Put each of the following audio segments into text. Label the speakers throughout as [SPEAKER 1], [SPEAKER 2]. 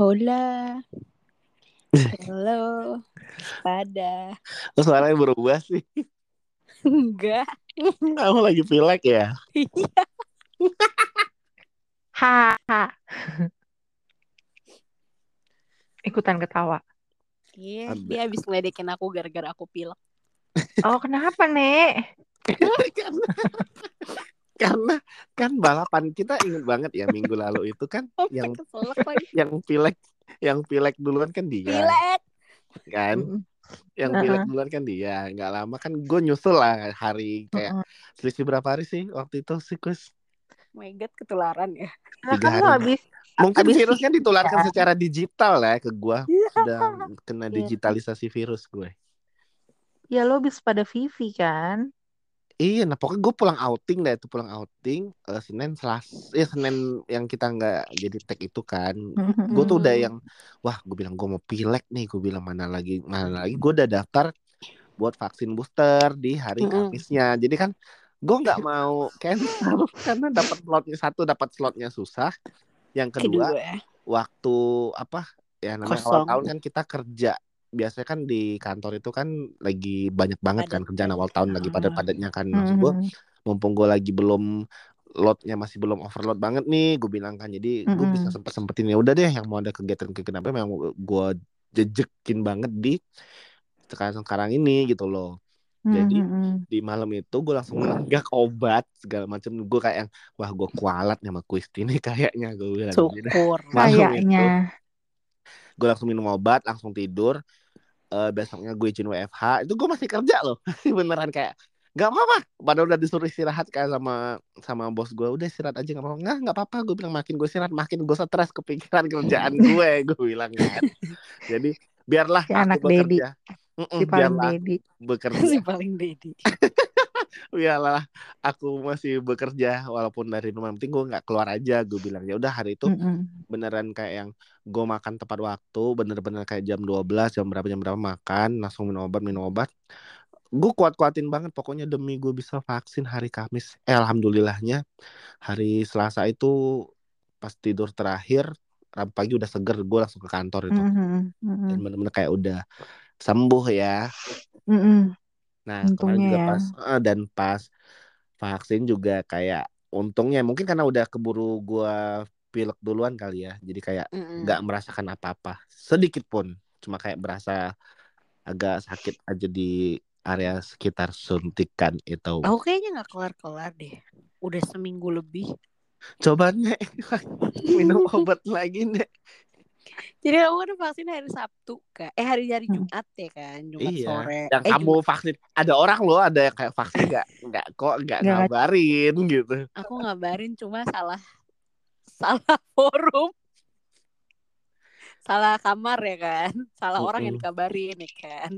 [SPEAKER 1] Hola. Halo. Pada.
[SPEAKER 2] Terus suaranya berubah sih.
[SPEAKER 1] Enggak.
[SPEAKER 2] Kamu lagi pilek ya?
[SPEAKER 1] Iya.
[SPEAKER 3] Ha, ha. Ikutan ketawa.
[SPEAKER 1] Iya,
[SPEAKER 2] Ada.
[SPEAKER 1] dia habis ngeledekin aku gara-gara aku pilek.
[SPEAKER 3] Oh, kenapa, Nek?
[SPEAKER 2] karena, kan balapan kita inget banget ya minggu lalu itu kan yang
[SPEAKER 1] keselak lagi.
[SPEAKER 2] yang pilek yang pilek duluan kan dia
[SPEAKER 1] Pilek.
[SPEAKER 2] kan yang
[SPEAKER 3] Uh-uh.
[SPEAKER 2] pilek duluan kan dia nggak lama kan gue nyusul lah hari kayak
[SPEAKER 3] Mm-mm.
[SPEAKER 2] selisih berapa hari sih waktu itu sih Kus
[SPEAKER 1] Oh my god, ketularan ya.
[SPEAKER 3] Nah, kan lo habis
[SPEAKER 2] mungkin
[SPEAKER 3] Habis
[SPEAKER 2] virusnya ditularkan
[SPEAKER 3] ya.
[SPEAKER 2] secara digital ya ke gue
[SPEAKER 1] Iya.
[SPEAKER 2] sudah kena
[SPEAKER 3] Iya.
[SPEAKER 2] digitalisasi virus gue
[SPEAKER 3] ya lo habis pada Vivi kan?
[SPEAKER 2] Iya, nah pokoknya gue pulang outing dah itu pulang outing eh, Senin Selas, ya Senin yang kita nggak jadi tag itu kan. Gue tuh udah yang, wah gue bilang gue mau pilek nih, gue bilang mana lagi mana lagi. Gue udah daftar buat vaksin booster di hari. Kamisnya. Jadi kan gue nggak mau cancel karena dapat slotnya satu dapat slotnya susah. Yang kedua
[SPEAKER 1] Kedua.
[SPEAKER 2] waktu apa ya namanya awal tahun kan kita kerja biasanya kan di kantor itu kan lagi banyak banget kan kerjaan awal tahun lagi padat-padatnya kan maksud gue
[SPEAKER 3] Mhm.
[SPEAKER 2] mumpung gue lagi belum loadnya masih belum overload banget nih gue bilang kan jadi gue bisa sempet sempetin ya udah deh yang mau ada kegiatan-kegiatan apa memang gue jejekin banget di sekarang sekarang ini gitu loh jadi
[SPEAKER 3] Mhm.
[SPEAKER 2] di malam itu gue langsung menenggak obat segala macam gue kayak yang wah gue kualat sama kuis ini kayaknya gue bilang Jadi,
[SPEAKER 1] Syukur.
[SPEAKER 3] Kayaknya.
[SPEAKER 2] gue langsung minum obat langsung tidur Eh besoknya gue izin WFH itu gue masih kerja loh. Beneran kayak nggak apa-apa. Padahal udah disuruh istirahat kan sama sama bos gue. Udah istirahat aja nggak apa-apa. Nggak nggak apa-apa. Gue bilang makin gue istirahat makin gue stres kepikiran kerjaan gue. Gue bilang kan. Jadi biarlah
[SPEAKER 3] Si anak
[SPEAKER 2] bekerja. Mm-mm,
[SPEAKER 3] Si paling
[SPEAKER 2] biarlah
[SPEAKER 3] dedi.
[SPEAKER 2] bekerja.
[SPEAKER 1] Si paling dedi.
[SPEAKER 2] Biarlah aku masih bekerja walaupun dari rumah penting gue nggak keluar aja gue bilang ya udah hari itu
[SPEAKER 3] Mm-mm.
[SPEAKER 2] beneran kayak yang gue makan tepat waktu bener-bener kayak jam 12 jam berapa jam berapa makan langsung minum obat minum obat gue kuat-kuatin banget pokoknya demi gue bisa vaksin hari Kamis eh, alhamdulillahnya hari Selasa itu pas tidur terakhir Rabu pagi udah seger gue langsung ke kantor itu
[SPEAKER 3] Mhm. Mhm.
[SPEAKER 2] dan bener-bener kayak udah sembuh ya
[SPEAKER 3] Mhm.
[SPEAKER 2] Nah kemarin
[SPEAKER 3] Untungnya
[SPEAKER 2] juga
[SPEAKER 3] ya.
[SPEAKER 2] pas eh, dan pas vaksin juga kayak untungnya mungkin karena udah keburu gue pilek duluan kali ya jadi kayak nggak merasakan apa-apa sedikit pun cuma kayak berasa agak sakit aja di area sekitar suntikan itu
[SPEAKER 1] Aku kayaknya nggak kelar-kelar deh. Udah seminggu lebih.
[SPEAKER 2] coba nek minum obat lagi nek
[SPEAKER 1] Jadi aku kan vaksin hari Sabtu kan. Eh hari hari
[SPEAKER 3] Hmm.
[SPEAKER 1] Jumat ya kan. Jumat
[SPEAKER 2] iya
[SPEAKER 1] sore.
[SPEAKER 2] yang
[SPEAKER 1] eh,
[SPEAKER 2] kamu vaksin ada orang loh ada yang kayak vaksin nggak nggak kok nggak ngabarin gitu
[SPEAKER 1] aku ngabarin cuma salah salah forum salah kamar ya kan salah orang yang dikabarin ya kan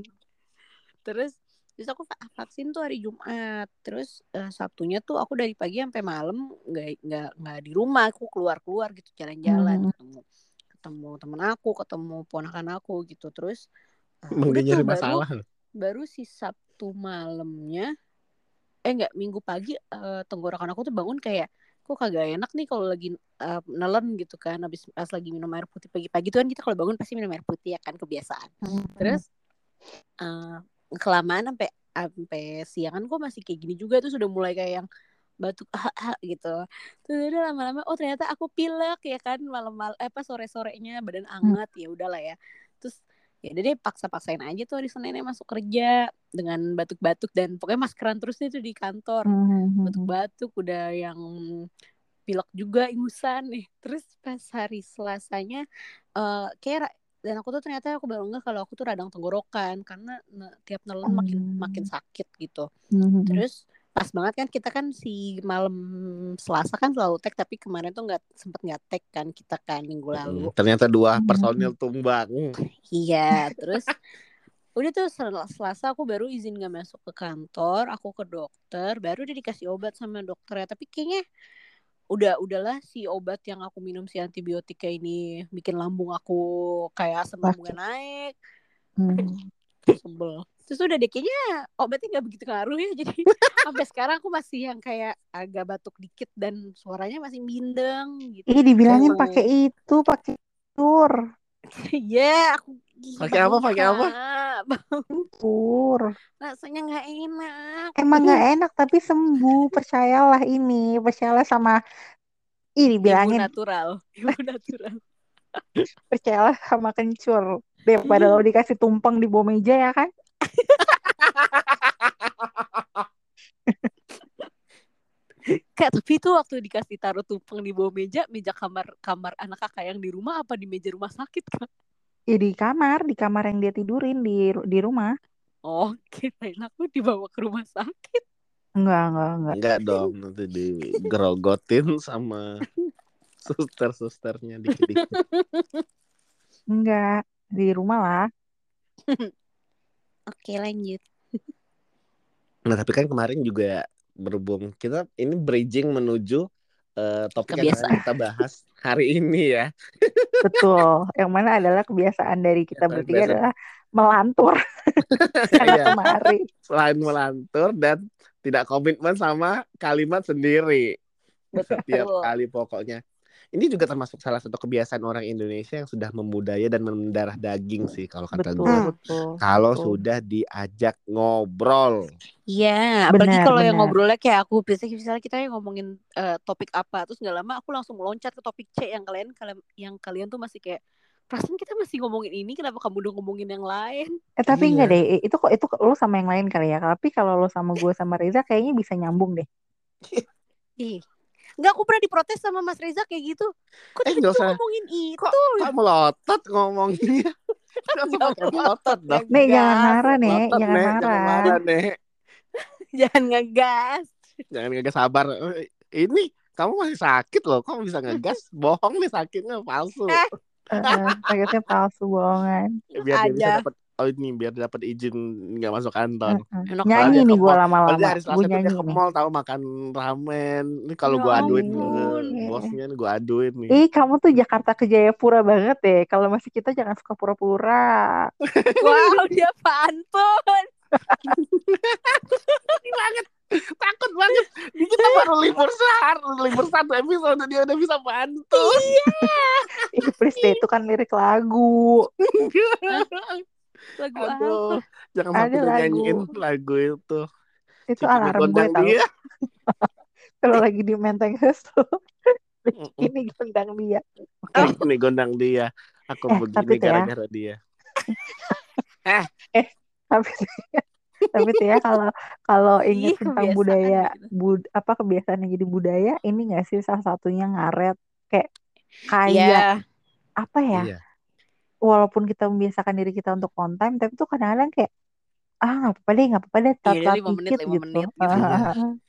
[SPEAKER 1] terus terus aku va- vaksin tuh hari Jumat terus eh, Sabtunya tuh aku dari pagi sampai malam nggak nggak nggak di rumah aku keluar keluar gitu jalan-jalan
[SPEAKER 3] Mhm.
[SPEAKER 1] ketemu ketemu temen aku ketemu ponakan aku gitu terus
[SPEAKER 2] nyari
[SPEAKER 1] tuh baru
[SPEAKER 2] masalah loh.
[SPEAKER 1] baru si Sabtu malamnya eh enggak minggu pagi eh, tenggorokan aku tuh bangun kayak kok kagak enak nih kalau lagi eh, nelen gitu kan habis pas lagi minum air putih pagi-pagi tuh kan kita kalau bangun pasti minum air putih ya kan kebiasaan
[SPEAKER 3] Mhm.
[SPEAKER 1] terus eh, kelamaan sampai sampai siangan kok masih kayak gini juga tuh sudah mulai kayak yang batuk ah, ah, gitu terus udah lama-lama oh ternyata aku pilek ya kan malam-malam eh pas sore-sorenya badan anget ya udahlah ya terus ya udah deh paksa-paksain aja tuh hari Seninnya masuk kerja dengan batuk-batuk dan pokoknya maskeran terus nih tuh di kantor
[SPEAKER 3] Mhm.
[SPEAKER 1] batuk-batuk udah yang pilek juga ingusan nih terus pas hari Selasanya eh kayak dan aku tuh ternyata aku baru nggak kalau aku tuh radang tenggorokan karena ne- tiap nelen makin
[SPEAKER 3] Hmm.
[SPEAKER 1] makin sakit gitu
[SPEAKER 3] Mhm.
[SPEAKER 1] terus pas banget kan kita kan si malam Selasa kan selalu tag tapi kemarin tuh nggak sempet nggak tag kan kita kan minggu lalu
[SPEAKER 2] Mm, ternyata dua
[SPEAKER 3] Mhm.
[SPEAKER 2] personil tumbang
[SPEAKER 1] Iya, terus udah tuh sel- Selasa aku baru izin gak masuk ke kantor, aku ke dokter, baru dia dikasih obat sama dokternya. Tapi kayaknya udah udahlah si obat yang aku minum si antibiotika ini bikin lambung aku kayak asam lambungnya naik,
[SPEAKER 3] Mhm.
[SPEAKER 1] sebel. Terus udah deh kayaknya obatnya gak begitu ngaruh ya, jadi sampai sekarang aku masih yang kayak agak batuk dikit dan suaranya masih bindeng gitu.
[SPEAKER 3] Ih, dibilangin pakai itu, pakai Tur.
[SPEAKER 1] Iya, aku Ih,
[SPEAKER 2] Pakai apa, pakai apa?
[SPEAKER 3] Tur.
[SPEAKER 1] Rasanya nggak enak.
[SPEAKER 3] Emang nggak enak tapi sembuh. Percayalah ini. Percayalah sama ini
[SPEAKER 1] Ibu
[SPEAKER 3] bilangin
[SPEAKER 1] natural, ibu natural.
[SPEAKER 3] percayalah sama kencur daripada lo dikasih tumpeng di bawah meja ya kan
[SPEAKER 1] Kak, tapi itu waktu dikasih taruh tumpeng di bawah meja, meja kamar kamar anak kakak yang di rumah apa di meja rumah sakit, Kak?
[SPEAKER 3] ya di kamar di kamar yang dia tidurin di di rumah
[SPEAKER 1] Oh, kirain aku dibawa ke rumah sakit.
[SPEAKER 3] enggak enggak enggak
[SPEAKER 2] Enggak dong, nanti digerogotin sama suster-susternya dikit-dikit.
[SPEAKER 3] enggak di rumah lah
[SPEAKER 1] Oke, lanjut.
[SPEAKER 2] Nah, tapi kan kemarin juga berhubung kita ini bridging menuju eh, topik yang
[SPEAKER 1] Kebiasaan.
[SPEAKER 2] kita bahas hari ini ya.
[SPEAKER 3] betul yang mana adalah kebiasaan dari kita
[SPEAKER 2] Kebiasaan
[SPEAKER 3] bertiga adalah melantur sana
[SPEAKER 2] Iya,
[SPEAKER 3] kemari
[SPEAKER 2] selain melantur dan tidak komitmen sama kalimat sendiri setiap
[SPEAKER 1] Betul.
[SPEAKER 2] kali pokoknya. Ini juga termasuk salah satu kebiasaan orang Indonesia yang sudah membudaya dan mendarah daging sih kalau kata
[SPEAKER 3] betul
[SPEAKER 2] gue.
[SPEAKER 3] betul
[SPEAKER 2] Kalau
[SPEAKER 3] betul.
[SPEAKER 2] sudah diajak ngobrol.
[SPEAKER 1] Iya, apalagi kalau yang ngobrolnya kayak aku, biasanya misalnya kita yang ngomongin eh, topik apa, terus nggak lama aku langsung meloncat ke topik C yang kalian kalian yang kalian tuh masih kayak perasaan kita masih ngomongin ini, kenapa kamu udah ngomongin yang lain?
[SPEAKER 3] eh tapi
[SPEAKER 2] Iya.
[SPEAKER 3] enggak deh itu kok itu lo sama yang lain kali ya tapi kalau lo sama gue sama Reza kayaknya bisa nyambung deh
[SPEAKER 1] Ih, nggak aku pernah diprotes sama Mas Reza kayak gitu. Kok
[SPEAKER 2] Eh, usah.
[SPEAKER 1] ngomongin itu?
[SPEAKER 2] Kok, kok melotot ngomonginnya? Kenapa pakai melotot dong?
[SPEAKER 3] nih jangan
[SPEAKER 1] Ngegas.
[SPEAKER 3] marah nih jangan
[SPEAKER 2] Nek. Jangan
[SPEAKER 3] marah
[SPEAKER 2] marah, Nek.
[SPEAKER 1] Jangan ngegas.
[SPEAKER 2] Jangan gak sabar. Eh, Ini kamu masih sakit loh. Kamu bisa ngegas? Bohong nih sakitnya palsu.
[SPEAKER 1] Eh,
[SPEAKER 3] sakitnya palsu bohongan
[SPEAKER 2] biar dia bisa dapat oh ini biar dapat izin nggak masuk kantor.
[SPEAKER 1] Enak
[SPEAKER 3] nyanyi
[SPEAKER 2] aja
[SPEAKER 3] nih gue lama-lama
[SPEAKER 2] Padahal hari
[SPEAKER 3] gue
[SPEAKER 2] Selasa tuh dia ke mall tahu makan ramen. Ini kalau
[SPEAKER 1] Ya
[SPEAKER 2] gue aduin ke
[SPEAKER 1] ampun.
[SPEAKER 2] bosnya nih gue aduin nih.
[SPEAKER 3] Ih, kamu tuh Jakarta ke Jayapura banget deh. Kalau masih kita jangan suka pura-pura.
[SPEAKER 1] Wow, dia pantun.
[SPEAKER 2] Takut banget. Ini Kita baru libur sehari, libur satu episode dia udah bisa pantun.
[SPEAKER 3] Ih, please deh, itu kan lirik lagu.
[SPEAKER 1] Lagu
[SPEAKER 2] Aduh,
[SPEAKER 1] apa?
[SPEAKER 2] jangan sampai
[SPEAKER 3] lagu.
[SPEAKER 2] nyanyiin lagu itu.
[SPEAKER 3] Itu
[SPEAKER 2] Cici
[SPEAKER 3] alarm gue tau. Kalau lagi di Menteng tuh.
[SPEAKER 2] Mm-mm.
[SPEAKER 3] Ini gondang dia. Oke,
[SPEAKER 2] Oh, ini gondang dia. Aku
[SPEAKER 3] Eh,
[SPEAKER 2] begini
[SPEAKER 3] tuh ya.
[SPEAKER 2] gara-gara dia.
[SPEAKER 3] tapi tapi tuh ya kalau kalau
[SPEAKER 1] Ih,
[SPEAKER 3] ingat tentang
[SPEAKER 1] kebiasaan
[SPEAKER 3] budaya
[SPEAKER 1] gitu.
[SPEAKER 3] bud apa kebiasaan yang jadi budaya ini nggak sih salah satunya ngaret kayak kayak
[SPEAKER 1] Iya.
[SPEAKER 3] apa ya
[SPEAKER 2] Iya.
[SPEAKER 3] Walaupun kita membiasakan diri kita untuk on time tapi tuh kadang-kadang kayak ah nggak apa-apa deh nggak apa-apa deh
[SPEAKER 1] Iya,
[SPEAKER 3] telat
[SPEAKER 1] lima menit,
[SPEAKER 3] dikit
[SPEAKER 1] lima
[SPEAKER 3] gitu,
[SPEAKER 1] menit gitu.
[SPEAKER 2] Iya.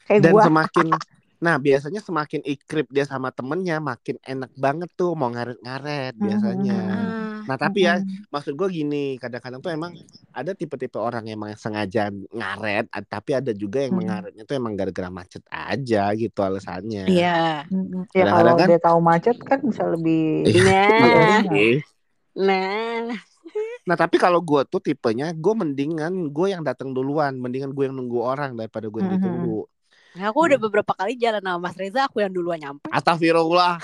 [SPEAKER 3] kayak
[SPEAKER 2] Dan
[SPEAKER 3] gua
[SPEAKER 2] semakin Nah, biasanya semakin ikrip dia sama temennya, makin enak banget tuh mau ngaret-ngaret biasanya.
[SPEAKER 1] Ah,
[SPEAKER 2] Nah, tapi ya,
[SPEAKER 3] Mm-mm.
[SPEAKER 2] maksud gue gini, kadang-kadang tuh emang ada tipe-tipe orang yang emang sengaja ngaret, tapi ada juga yang
[SPEAKER 3] Hmm.
[SPEAKER 2] mengaretnya tuh emang gara-gara macet aja gitu alasannya.
[SPEAKER 1] Iya.
[SPEAKER 3] Mm-mm. ya kalau
[SPEAKER 2] kan-
[SPEAKER 3] dia tahu macet kan bisa lebih
[SPEAKER 2] Iya.
[SPEAKER 1] Nah,
[SPEAKER 3] Iya.
[SPEAKER 1] nah.
[SPEAKER 2] Nah, tapi kalau gue tuh tipenya, gue mendingan gue yang datang duluan, mendingan gue yang nunggu orang daripada gue yang
[SPEAKER 3] Mhm.
[SPEAKER 2] ditunggu.
[SPEAKER 1] Nah, aku udah beberapa kali jalan sama Mas Reza, aku yang duluan nyampe.
[SPEAKER 2] Astagfirullah.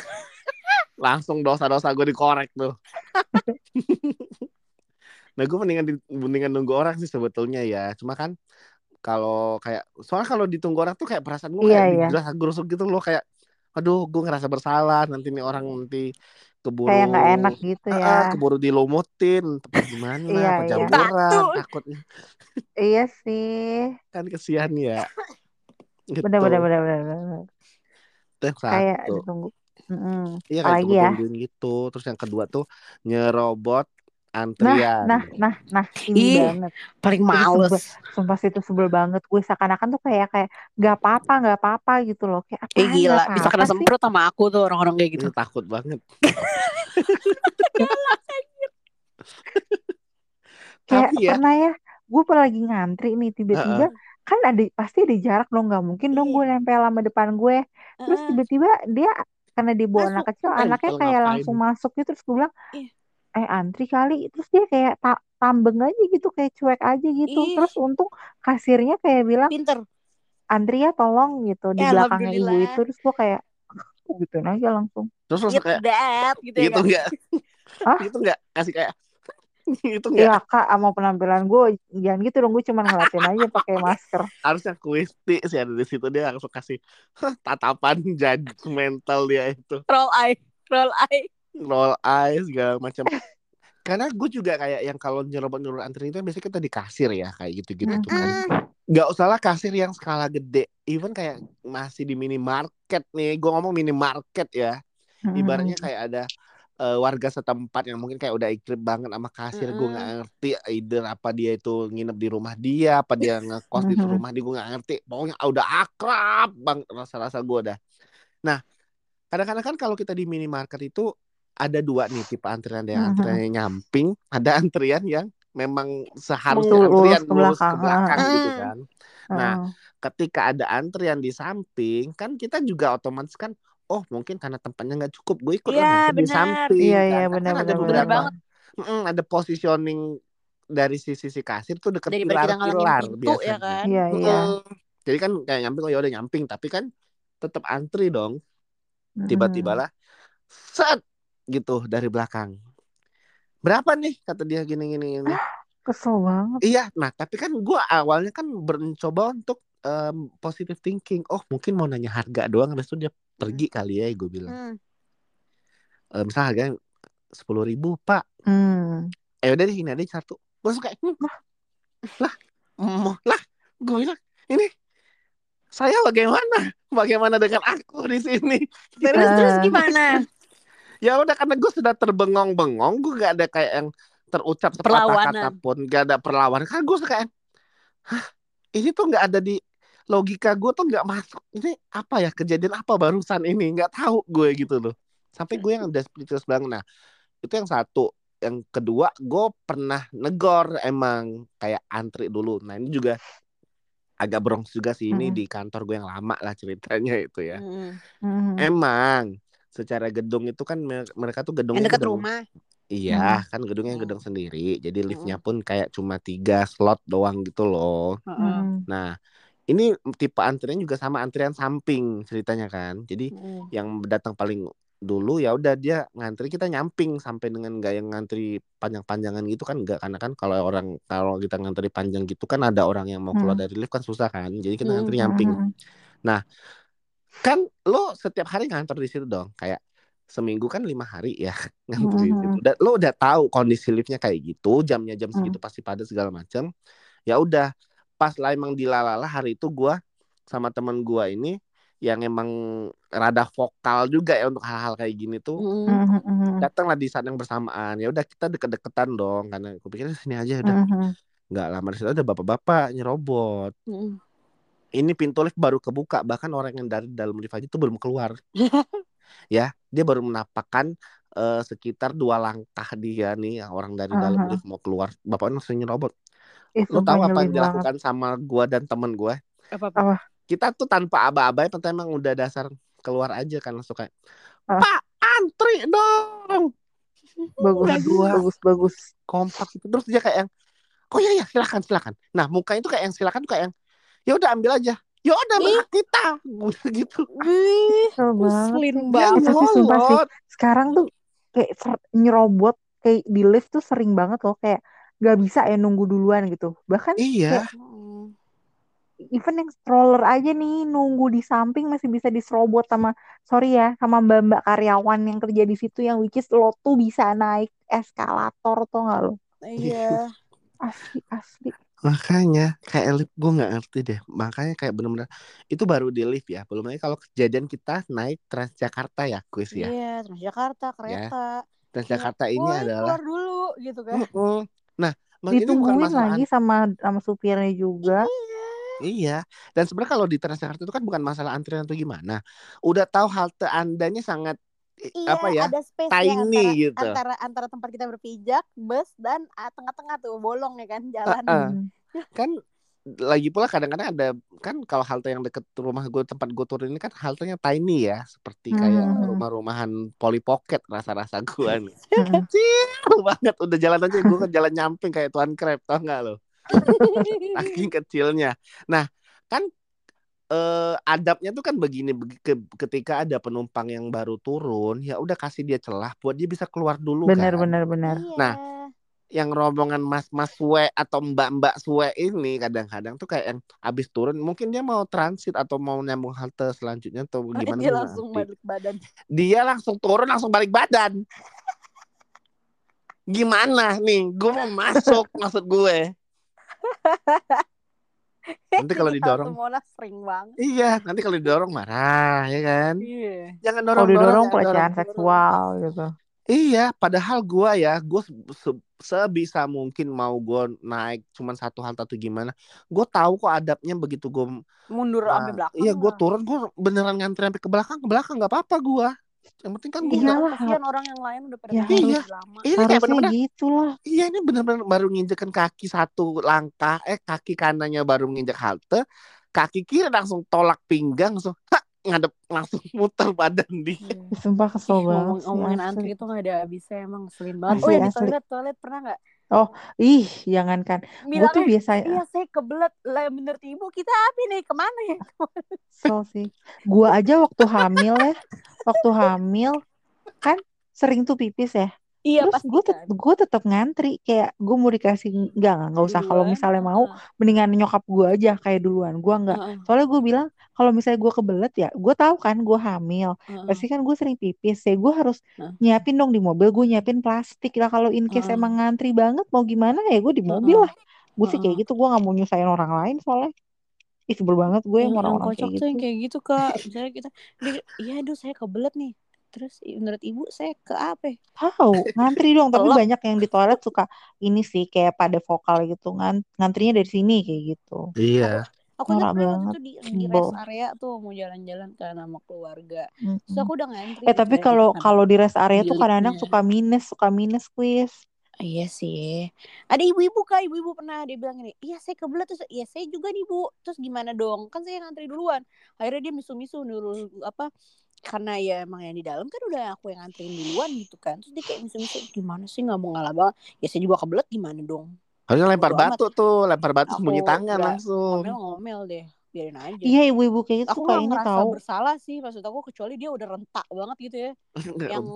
[SPEAKER 2] Langsung dosa-dosa gue dikorek tuh. nah gue mendingan di- mendingan nunggu orang sih sebetulnya ya. Cuma kan kalau kayak soalnya kalau ditunggu orang tuh kayak perasaan gue
[SPEAKER 3] Iya,
[SPEAKER 2] kayak
[SPEAKER 3] iya.
[SPEAKER 2] digerasa gerusuk gitu loh kayak aduh gue ngerasa bersalah nanti nih orang nanti keburu
[SPEAKER 3] kayak nggak enak gitu
[SPEAKER 2] Ah,
[SPEAKER 3] ya
[SPEAKER 2] keburu dilumutin tempat gimana
[SPEAKER 3] Iya,
[SPEAKER 2] apa
[SPEAKER 3] iya.
[SPEAKER 2] takutnya
[SPEAKER 3] iya sih
[SPEAKER 2] kan kesian ya gitu.
[SPEAKER 3] bener bener bener bener, bener.
[SPEAKER 2] Itu yang
[SPEAKER 3] kayak
[SPEAKER 2] satu.
[SPEAKER 3] ditunggu Mm-mm.
[SPEAKER 2] Iya kayak
[SPEAKER 3] apalagi ya
[SPEAKER 2] gitu. Terus yang kedua tuh nyerobot antrian.
[SPEAKER 3] nah nah nah ini
[SPEAKER 1] Ih.
[SPEAKER 3] banget
[SPEAKER 1] Paling
[SPEAKER 3] Itu
[SPEAKER 1] males.
[SPEAKER 3] sumpah sih itu sebel banget gue seakan-akan tuh kayak kayak nggak apa-apa nggak apa-apa gitu loh kayak apa
[SPEAKER 1] Eh gila, bisa kena semprot sama aku tuh orang-orang kayak gitu.
[SPEAKER 2] Ini takut banget.
[SPEAKER 3] kayak
[SPEAKER 2] Tapi ya,
[SPEAKER 3] pernah ya gue pernah lagi ngantri nih tiba-tiba kan ada pasti ada jarak dong nggak mungkin dong gue
[SPEAKER 1] Iya.
[SPEAKER 3] nempel sama depan gue terus tiba-tiba dia karena dia bawa anak kecil
[SPEAKER 2] Eh,
[SPEAKER 3] anaknya kayak langsung masuk gitu terus gue bilang
[SPEAKER 1] Iya.
[SPEAKER 3] Eh antri kali terus dia kayak ta- tambeng aja gitu kayak cuek aja gitu
[SPEAKER 1] Ih.
[SPEAKER 3] terus untung kasirnya kayak bilang
[SPEAKER 1] Pinter.
[SPEAKER 3] antri ya tolong gitu di
[SPEAKER 1] Ya,
[SPEAKER 3] belakangnya ibu itu terus gue kayak "Oh, gituin aja langsung
[SPEAKER 2] terus langsung kayak
[SPEAKER 1] that gitu ya
[SPEAKER 2] gitu
[SPEAKER 1] kan.
[SPEAKER 2] enggak.
[SPEAKER 3] Hah?
[SPEAKER 2] Itu nggak kasih kayak itu nggak
[SPEAKER 3] Iya kak, sama penampilan gue jangan gitu dong, gue cuma ngeliatin aja pakai masker.
[SPEAKER 2] harusnya Kwisti sih ada di situ dia langsung kasih "Hah, tatapan judgmental dia itu
[SPEAKER 1] roll eye roll eye
[SPEAKER 2] roll eyes segala macam. Karena gue juga kayak yang kalau nyerobot nyerobot antri itu biasanya kita di kasir ya kayak gitu gitu tuh kan.
[SPEAKER 1] Mm.
[SPEAKER 2] nggak usah lah kasir yang skala gede. Even kayak masih di minimarket nih gue ngomong minimarket ya. Ibaratnya kayak ada eh, warga setempat yang mungkin kayak udah ikrip banget sama kasir gue
[SPEAKER 1] Mm-mm.
[SPEAKER 2] nggak ngerti either apa dia itu nginep di rumah dia apa dia ngekos di
[SPEAKER 3] Mhm.
[SPEAKER 2] rumah dia gue nggak ngerti. Pokoknya udah akrab bang rasa-rasa gue udah nah kadang-kadang kan kalau kita di minimarket itu ada dua nih tipe antrian ada yang antrian yang nyamping ada antrian yang memang seharusnya
[SPEAKER 3] Lurus
[SPEAKER 2] antrian
[SPEAKER 3] ke
[SPEAKER 2] lurus ke
[SPEAKER 3] belakang.
[SPEAKER 2] belakang gitu kan Nah, ketika ada antrian di samping kan kita juga otomatis kan oh mungkin karena tempatnya nggak cukup gue ikut lah ngantri di
[SPEAKER 1] benar.
[SPEAKER 2] samping
[SPEAKER 3] Iya,
[SPEAKER 2] kan.
[SPEAKER 3] iya,
[SPEAKER 2] Kan
[SPEAKER 3] benar,
[SPEAKER 2] ada
[SPEAKER 3] benar,
[SPEAKER 2] beberapa
[SPEAKER 1] benar banget.
[SPEAKER 2] Mm, ada positioning dari sisi si kasir tuh deket pilar-pilar
[SPEAKER 1] pintu
[SPEAKER 2] biasanya
[SPEAKER 1] ya kan
[SPEAKER 3] Iya, iya.
[SPEAKER 2] Mm. jadi kan kayak nyamping oh ya udah nyamping tapi kan tetap antri dong tiba-tiba lah set gitu dari belakang berapa nih kata dia gini gini gini
[SPEAKER 3] Kesel banget.
[SPEAKER 2] Iya, nah tapi kan gue awalnya kan mencoba untuk em, positive thinking. Oh mungkin mau nanya harga doang, habis itu dia pergi kali ya, gue bilang.
[SPEAKER 1] Hmm.
[SPEAKER 2] Eh, misal harganya sepuluh ribu pak.
[SPEAKER 3] Hmm.
[SPEAKER 2] Eh udah deh ini ada satu. Gue suka hmm, lah, mau lah. Gue bilang ini saya bagaimana? Bagaimana dengan aku di sini?
[SPEAKER 1] terus terus gimana
[SPEAKER 2] Ya udah karena gue sudah terbengong-bengong, gue gak ada kayak yang terucap sepatah
[SPEAKER 1] Perlawanan.
[SPEAKER 2] kata pun, gak ada perlawanan. Kan gue suka yang, hah ini tuh gak ada di logika gue tuh gak masuk. Ini apa ya kejadian apa barusan ini? Gak tahu gue gitu loh. Sampai gue yang udah speechless banget. Nah itu yang satu. Yang kedua gue pernah negor emang kayak antri dulu. Nah ini juga agak bronx juga sih ini
[SPEAKER 3] Mm-mm.
[SPEAKER 2] di kantor gue yang lama lah ceritanya itu ya.
[SPEAKER 1] Hmm.
[SPEAKER 3] Hmm.
[SPEAKER 2] Emang secara gedung itu kan me- mereka tuh
[SPEAKER 1] yang
[SPEAKER 2] gedungnya
[SPEAKER 1] dekat
[SPEAKER 2] gedung
[SPEAKER 1] rumah
[SPEAKER 2] Iya, kan gedungnya
[SPEAKER 1] Hmm.
[SPEAKER 2] gedung sendiri. Jadi liftnya pun kayak cuma tiga slot doang gitu loh.
[SPEAKER 1] Heeh.
[SPEAKER 3] Hmm.
[SPEAKER 2] Nah, ini tipe antrian juga sama antrian samping ceritanya kan. Jadi
[SPEAKER 1] Hmm.
[SPEAKER 2] yang datang paling dulu ya udah dia ngantri kita nyamping sampai dengan nggak yang ngantri panjang-panjangan gitu kan enggak karena kan kalau orang kalau kita ngantri panjang gitu kan ada orang yang mau keluar
[SPEAKER 3] Hmm.
[SPEAKER 2] dari lift kan susah kan. Jadi kita
[SPEAKER 1] Hmm.
[SPEAKER 2] ngantri nyamping.
[SPEAKER 3] Hmm.
[SPEAKER 2] Kan lo setiap hari ngantor di situ dong. Kayak seminggu kan lima hari ya ngantri di situ. Dan lo udah tahu kondisi liftnya kayak gitu, jamnya jam
[SPEAKER 3] Hmm.
[SPEAKER 2] segitu pasti padat segala macam. Ya udah, pas lah emang dilalala hari itu gua sama teman gua ini yang emang rada vokal juga ya untuk hal-hal kayak gini tuh
[SPEAKER 1] Hmm.
[SPEAKER 3] Hmm. Hmm.
[SPEAKER 2] datanglah di saat yang bersamaan ya udah kita deket-deketan dong karena aku pikir sini aja udah
[SPEAKER 3] Hmm.
[SPEAKER 2] nggak lama di situ ada bapak-bapak nyerobot
[SPEAKER 1] Hmm.
[SPEAKER 2] Ini pintu lift baru kebuka bahkan orang yang dari dalam lift aja itu belum keluar ya dia baru menapakkan eh, sekitar dua langkah dia nih orang dari dalam
[SPEAKER 3] Aha.
[SPEAKER 2] lift mau keluar bapaknya langsung nyerobot
[SPEAKER 3] Ih,
[SPEAKER 2] lo tahu apa yang dilakukan sama gua dan temen gua
[SPEAKER 1] apa
[SPEAKER 3] Apa?
[SPEAKER 2] kita tuh tanpa aba-aba tapi emang udah dasar keluar aja kan langsung kayak
[SPEAKER 3] Ah.
[SPEAKER 2] pak antri dong
[SPEAKER 3] Bagus,
[SPEAKER 2] Berdua.
[SPEAKER 3] bagus, bagus.
[SPEAKER 2] kompak gitu terus dia kayak yang oh ya ya silakan silakan nah mukanya tuh kayak yang silakan tuh kayak yang ya udah ambil aja. Ya udah
[SPEAKER 1] Ih.
[SPEAKER 2] berhak kita. Udah gitu.
[SPEAKER 1] Wih,
[SPEAKER 3] Kesel banget.
[SPEAKER 1] ngeselin
[SPEAKER 2] dia
[SPEAKER 1] banget.
[SPEAKER 3] Tapi sumpah sih, Sekarang tuh kayak nyerobot kayak di lift tuh sering banget loh kayak gak bisa ya nunggu duluan gitu. Bahkan
[SPEAKER 2] iya.
[SPEAKER 1] Hmm.
[SPEAKER 3] even yang stroller aja nih nunggu di samping masih bisa diserobot sama sorry ya sama mbak-mbak karyawan yang kerja di situ yang which is lo tuh bisa naik eskalator tuh nggak lo?
[SPEAKER 1] Iya.
[SPEAKER 3] Asli asli
[SPEAKER 2] makanya kayak lift gue nggak ngerti deh. Makanya kayak bener-bener itu baru di lift ya. Belum lagi kalau kejadian kita naik Transjakarta ya kuis ya.
[SPEAKER 1] Iya Transjakarta kereta.
[SPEAKER 2] Transjakarta ini
[SPEAKER 1] Woi,
[SPEAKER 2] adalah
[SPEAKER 1] keluar dulu gitu kan.
[SPEAKER 2] Nah mak- ini bukan
[SPEAKER 3] ditungguin lagi sama sama supirnya juga.
[SPEAKER 2] Iya, dan sebenarnya kalau di Transjakarta itu kan bukan masalah antrian atau gimana. Udah tahu halte andanya sangat
[SPEAKER 1] iya
[SPEAKER 2] apa ya?
[SPEAKER 1] ada space
[SPEAKER 2] tiny
[SPEAKER 1] ya antara,
[SPEAKER 2] gitu.
[SPEAKER 1] antara antara tempat kita berpijak bus dan ah, tengah-tengah tuh bolong ya kan jalan
[SPEAKER 2] Heeh.
[SPEAKER 3] Hmm.
[SPEAKER 2] Kan lagi pula kadang-kadang ada kan kalau halte yang deket rumah gue tempat gue turun ini kan haltenya tiny ya, seperti kayak
[SPEAKER 3] Hmm.
[SPEAKER 2] rumah-rumahan Polly Pocket rasa-rasa gue nih.
[SPEAKER 3] Hmm.
[SPEAKER 2] Kecil banget udah jalan aja gue kan jalan nyamping kayak Tuan Crab tau nggak lo? Saking kecilnya. Nah, kan eh adabnya tuh kan begini begi- ke- ketika ada penumpang yang baru turun ya udah kasih dia celah buat dia bisa keluar dulu
[SPEAKER 3] bener
[SPEAKER 2] kan.
[SPEAKER 3] bener bener
[SPEAKER 1] Iya.
[SPEAKER 2] Nah, yang rombongan mas-mas suwe atau mbak-mbak suwe ini kadang-kadang tuh kayak yang abis turun mungkin dia mau transit atau mau nyambung halte selanjutnya atau gimana
[SPEAKER 1] dia langsung balik badan.
[SPEAKER 2] dia langsung turun langsung balik badan. Gimana nih? Gue mau masuk maksud gue Nanti kalau
[SPEAKER 1] Di
[SPEAKER 2] didorong.
[SPEAKER 1] Monas sering banget.
[SPEAKER 2] iya nanti kalau didorong marah ya kan
[SPEAKER 1] Iya.
[SPEAKER 2] jangan dorong
[SPEAKER 3] kalau didorong
[SPEAKER 2] jangan
[SPEAKER 3] pelecehan
[SPEAKER 2] dorong.
[SPEAKER 3] seksual gitu
[SPEAKER 2] Iya, padahal gua ya, gua se- se- sebisa mungkin mau gua naik cuman satu halte atau gimana, gue tahu kok adabnya begitu gua
[SPEAKER 1] Mundur
[SPEAKER 2] Nah,
[SPEAKER 1] sampai belakang.
[SPEAKER 2] Iya, gue
[SPEAKER 1] lah.
[SPEAKER 2] turun, gue beneran ngantri sampai ke belakang, ke belakang nggak apa-apa gue. Yang penting kan gue
[SPEAKER 3] Iya.
[SPEAKER 1] Kasihan orang yang lain udah pada
[SPEAKER 3] Ya,
[SPEAKER 2] harus.
[SPEAKER 1] lama.
[SPEAKER 2] Ini kayak
[SPEAKER 3] harusnya
[SPEAKER 2] bener-bener,
[SPEAKER 3] gitu lah
[SPEAKER 2] iya ini bener-bener baru nginjekin kaki satu langkah, eh kaki kanannya baru nginjek halte, kaki kiri langsung tolak pinggang, langsung ngadep langsung muter badan dia.
[SPEAKER 1] Iya.
[SPEAKER 3] sumpah kesel banget
[SPEAKER 1] Ngomong, ngomongin antri itu gak ada habisnya emang ngeselin banget.
[SPEAKER 3] Asli,
[SPEAKER 1] oh ya di toilet toilet pernah nggak?
[SPEAKER 3] Ih jangankan. Gue tuh biasanya
[SPEAKER 1] iya saya kebelet. Lah menurut ibu kita apa nih ke mana ya?
[SPEAKER 3] kesel sih. Gue aja waktu hamil ya waktu hamil kan sering tuh pipis ya
[SPEAKER 1] Iya
[SPEAKER 3] terus
[SPEAKER 1] pasti
[SPEAKER 3] gue
[SPEAKER 1] kan.
[SPEAKER 3] gue tetap ngantri kayak gue mau dikasih enggak enggak nggak usah. Kalau
[SPEAKER 1] Duluan,
[SPEAKER 3] misalnya mau mendingan nyokap gue aja kayak duluan. Gue enggak
[SPEAKER 1] heeh,
[SPEAKER 3] soalnya gue bilang kalau misalnya gue kebelet ya gue tahu kan gue hamil. Pasti kan gue sering pipis ya gue harus nyiapin dong di mobil gue nyiapin plastik lah. Kalau in case
[SPEAKER 1] Heeh.
[SPEAKER 3] emang ngantri banget mau gimana ya gue di mobil lah. Gue sih kayak gitu gue nggak mau nyusahin orang lain soalnya. Ih sebel banget gue
[SPEAKER 1] yang, yang
[SPEAKER 3] orang-orang kayak
[SPEAKER 1] tuh yang
[SPEAKER 3] gitu
[SPEAKER 1] kayak gitu kak. Misalnya kita dia, iya aduh saya kebelet nih terus menurut ibu saya ke apa
[SPEAKER 3] tahu ngantri dong tapi banyak yang di toilet suka ini sih kayak pada vokal gitu ngan ngantrinya dari sini kayak gitu
[SPEAKER 2] Iya.
[SPEAKER 1] aku
[SPEAKER 3] Norak
[SPEAKER 1] ingat pernah waktu
[SPEAKER 3] banget,
[SPEAKER 1] itu di, di rest area tuh mau jalan-jalan kan sama keluarga terus
[SPEAKER 3] Mm-mm.
[SPEAKER 1] aku udah ngantri
[SPEAKER 3] eh tapi
[SPEAKER 1] gitu
[SPEAKER 3] kalau kalau di rest area tuh kadang-kadang suka minus suka minus quiz
[SPEAKER 1] Iya sih. Ada ibu-ibu kak, ibu-ibu pernah dia bilang gini, iya saya kebelet terus, iya saya juga nih bu. Terus gimana dong? Kan saya ngantri duluan. Akhirnya dia misu-misu nurul apa? Karena ya emang yang di dalam kan udah aku yang nganterin duluan gitu kan. Terus dia kayak misu-misu, gimana sih nggak mau ngalah banget? Ya saya juga kebelet gimana dong?
[SPEAKER 2] Harusnya lempar
[SPEAKER 1] Bodo amat.
[SPEAKER 2] batu tuh, lempar batu sembunyi tangan langsung.
[SPEAKER 1] Ngomel-ngomel deh, biarin aja.
[SPEAKER 3] iya ibu-ibu kayak gitu
[SPEAKER 1] Aku
[SPEAKER 3] suka ini
[SPEAKER 1] ngerasa
[SPEAKER 3] tahu
[SPEAKER 1] bersalah sih, maksud aku kecuali dia udah rentak banget gitu ya. Yang-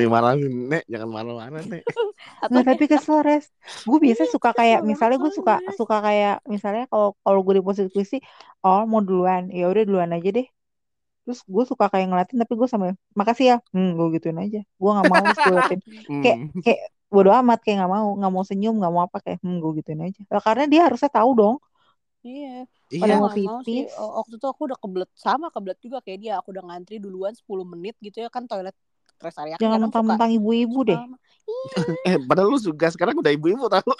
[SPEAKER 2] Nih marahin, Nek, jangan marah-marah, Nek.
[SPEAKER 3] Nggak tapi
[SPEAKER 1] kayak-
[SPEAKER 3] kesel res gue biasa
[SPEAKER 1] Iya,
[SPEAKER 3] suka
[SPEAKER 1] kesel
[SPEAKER 3] kayak misalnya gue suka suka kayak misalnya kalau kalau gue di posisi oh mau duluan ya udah duluan aja deh terus gue suka kayak ngeliatin tapi gue sama makasih ya hmm gue gituin aja gue nggak mau gue liatin kayak
[SPEAKER 2] Hmm.
[SPEAKER 3] kayak bodo amat kayak nggak mau nggak mau senyum nggak mau apa kayak hmm gue gituin aja Lah, karena dia harusnya tahu dong
[SPEAKER 1] Iya.
[SPEAKER 3] pada
[SPEAKER 2] Iya.
[SPEAKER 3] mau pipis.
[SPEAKER 1] Waktu itu aku udah kebelet sama kebelet juga kayak dia. Aku udah ngantri duluan 10 menit gitu ya kan toilet rest area kan
[SPEAKER 3] jangan mentang-mentang ibu-ibu deh.
[SPEAKER 1] lama.
[SPEAKER 2] Eh, padahal lu juga sekarang udah ibu-ibu tahu.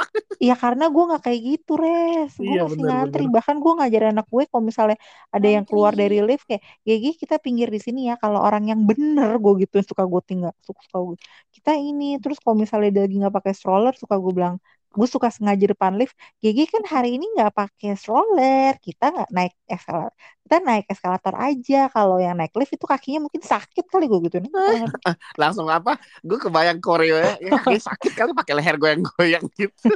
[SPEAKER 3] ya karena gue nggak kayak gitu res. Gue
[SPEAKER 2] Iya,
[SPEAKER 3] masih
[SPEAKER 2] benar,
[SPEAKER 3] ngantri.
[SPEAKER 2] benar.
[SPEAKER 3] bahkan gue ngajarin anak gue kalau misalnya ada yang keluar dari lift kayak Gigi kita pinggir di sini ya. Kalau orang yang bener gue gitu suka gue tinggal suka, suka gue kita ini terus kalau misalnya dia lagi nggak pakai stroller suka gue bilang gue suka sengaja depan lift. Gigi kan hari ini nggak pakai stroller. Kita nggak naik eskalator kita naik eskalator aja. Kalau yang naik lift itu kakinya mungkin sakit kali gue gitu.
[SPEAKER 2] Langsung apa? Gue kebayang koreo ya, ya kaki sakit kali pakai leher goyang-goyang gitu.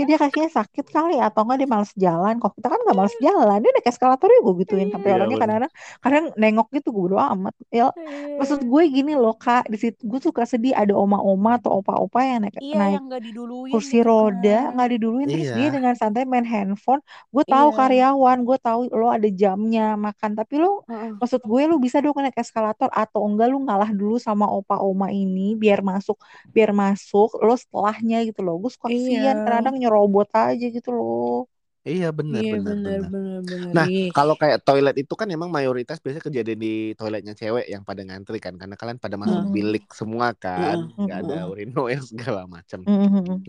[SPEAKER 3] ya dia kakinya sakit kali. Atau enggak dia males jalan. Kok kita kan nggak males jalan. Dia naik eskalator ya gue gituin. Sampai
[SPEAKER 2] Iya,
[SPEAKER 3] orangnya kadang-kadang kadang nengok gitu gue bodo amat. Ya maksud gue gini loh kak. Di situ gue suka sedih ada oma-oma atau opa-opa yang naik
[SPEAKER 1] Iya
[SPEAKER 3] naik
[SPEAKER 1] yang gak diduluin
[SPEAKER 3] kursi
[SPEAKER 1] gitu
[SPEAKER 3] roda nggak diduluin. Terus
[SPEAKER 2] Iya.
[SPEAKER 3] dia dengan santai main handphone. Gue tahu
[SPEAKER 1] Iya.
[SPEAKER 3] karyawan. Gue tahu lo ada jamnya makan tapi lo
[SPEAKER 1] Heeh.
[SPEAKER 3] maksud gue lo bisa dong naik eskalator atau enggak lo ngalah dulu sama opa oma ini biar masuk biar masuk lo setelahnya gitu loh gue suka
[SPEAKER 1] Iya.
[SPEAKER 3] kadang nyerobot aja gitu loh
[SPEAKER 2] Iya benar
[SPEAKER 1] Iya
[SPEAKER 2] benar
[SPEAKER 1] bener
[SPEAKER 2] benar.
[SPEAKER 1] bener bener.
[SPEAKER 2] Nah,
[SPEAKER 1] Ih.
[SPEAKER 2] Kalau kayak toilet itu kan emang mayoritas biasanya kejadian di toiletnya cewek yang pada ngantri kan karena kalian pada masuk
[SPEAKER 3] Mm.
[SPEAKER 2] bilik semua kan,
[SPEAKER 1] Mm,
[SPEAKER 2] nggak ada
[SPEAKER 1] mm.
[SPEAKER 2] urinoir segala macam.
[SPEAKER 3] Mhm.